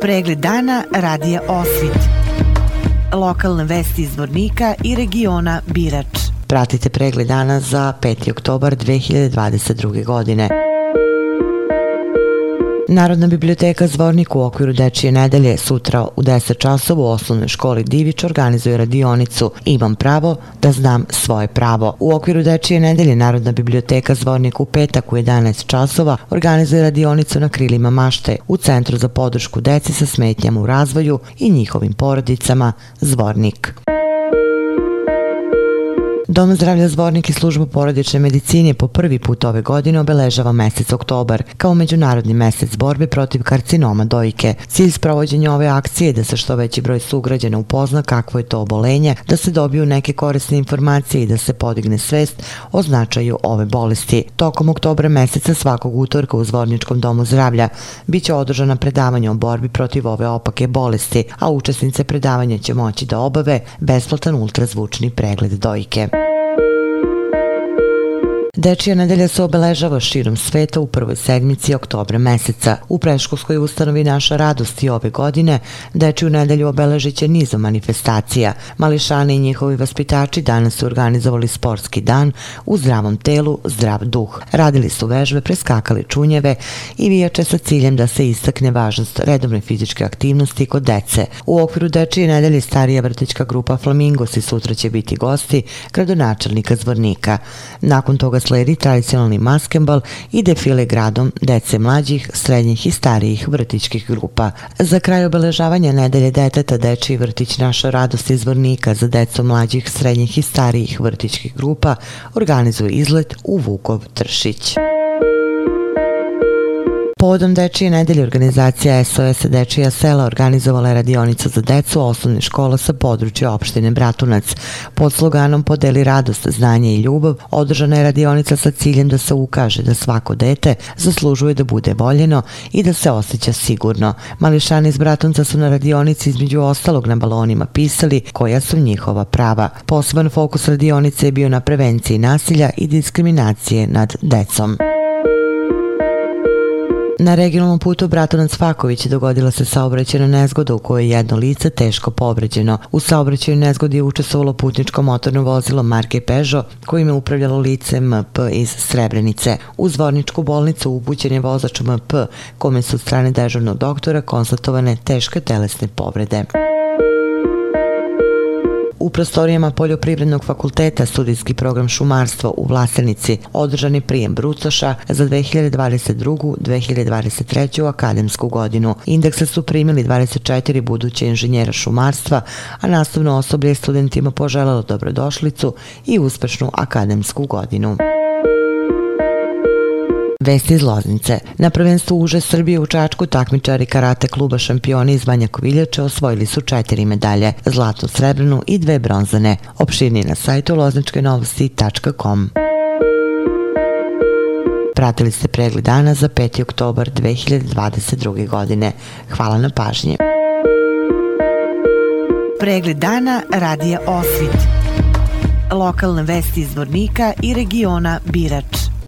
Pregled dana radija Osvit. Lokalne vesti iz Vornika i regiona Birač. Pratite pregled dana za 5. oktobar 2022. godine. Narodna biblioteka Zvornik u okviru Dečije nedelje sutra u 10 časova u osnovnoj školi Divić organizuje radionicu Imam pravo da znam svoje pravo. U okviru Dečije nedelje Narodna biblioteka Zvornik u petak u 11 časova organizuje radionicu na krilima mašte u Centru za podršku deci sa smetnjama u razvoju i njihovim porodicama Zvornik. Dom zdravlja Zvornik i služba porodične medicine po prvi put ove godine obeležava mesec oktobar kao međunarodni mesec borbe protiv karcinoma dojke. Cilj sprovođenja ove akcije je da se što veći broj sugrađana upozna kakvo je to obolenje, da se dobiju neke korisne informacije i da se podigne svest o značaju ove bolesti. Tokom oktobra meseca svakog utorka u Zvorničkom domu zdravlja biće održana predavanja o borbi protiv ove opake bolesti, a učesnice predavanja će moći da obave besplatan ultrazvučni pregled dojke. Dečija nedelja se obeležava širom sveta u prvoj sedmici oktobra meseca. U preškolskoj ustanovi Naša radost i ove godine Dečiju nedelju obeležit će nizom manifestacija. Mališani i njihovi vaspitači danas su organizovali sportski dan u zdravom telu, zdrav duh. Radili su vežbe, preskakali čunjeve i vijače sa ciljem da se istakne važnost redovne fizičke aktivnosti kod dece. U okviru Dečije nedelje starija vrtićka grupa Flamingos i sutra će biti gosti gradonačelnika Zvornika. Nakon toga sledi tradicionalni maskembal i defile gradom dece mlađih, srednjih i starijih vrtićkih grupa. Za kraj obeležavanja nedelje deteta Dečiji vrtić Naša radost izvornika za deco mlađih, srednjih i starijih vrtićkih grupa organizuje izlet u Vukov Tršić. Povodom Dečije nedelje organizacija SOS Dečija sela organizovala je radionicu za decu osnovne škola sa područja opštine Bratunac. Pod sloganom Podeli radost, znanje i ljubav održana je radionica sa ciljem da se ukaže da svako dete zaslužuje da bude voljeno i da se osjeća sigurno. Mališani iz Bratunca su na radionici između ostalog na balonima pisali koja su njihova prava. Poseban fokus radionice je bio na prevenciji nasilja i diskriminacije nad decom. Na regionalnom putu Bratonac-Faković dogodila se saobraćena nezgoda u kojoj je jedno lice teško povređeno. U saobraćaju nezgodi je učestvovalo putničko motorno vozilo marke Peugeot kojim je upravljalo lice MP iz Srebrenice. U zvorničku bolnicu upućen je vozač MP kome su strane dežurnog doktora konstatovane teške telesne povrede. U prostorijama Poljoprivrednog fakulteta studijski program šumarstvo u Vlasenici održani prijem Brucoša za 2022-2023. akademsku godinu. Indekse su primili 24 buduće inženjera šumarstva, a nastavno osoblje studentima poželalo dobrodošlicu i uspešnu akademsku godinu. Vesti iz Loznice. Na prvenstvu uže Srbije u Čačku takmičari karate kluba šampioni iz Vanja osvojili su četiri medalje, zlatnu, srebrnu i dve bronzane. Opširni na sajtu lozničkenovosti.com. Pratili ste pregled dana za 5. oktobar 2022. godine. Hvala na pažnje. Pregled dana radija Osvit. Lokalne vesti iz Vornika i regiona Birač.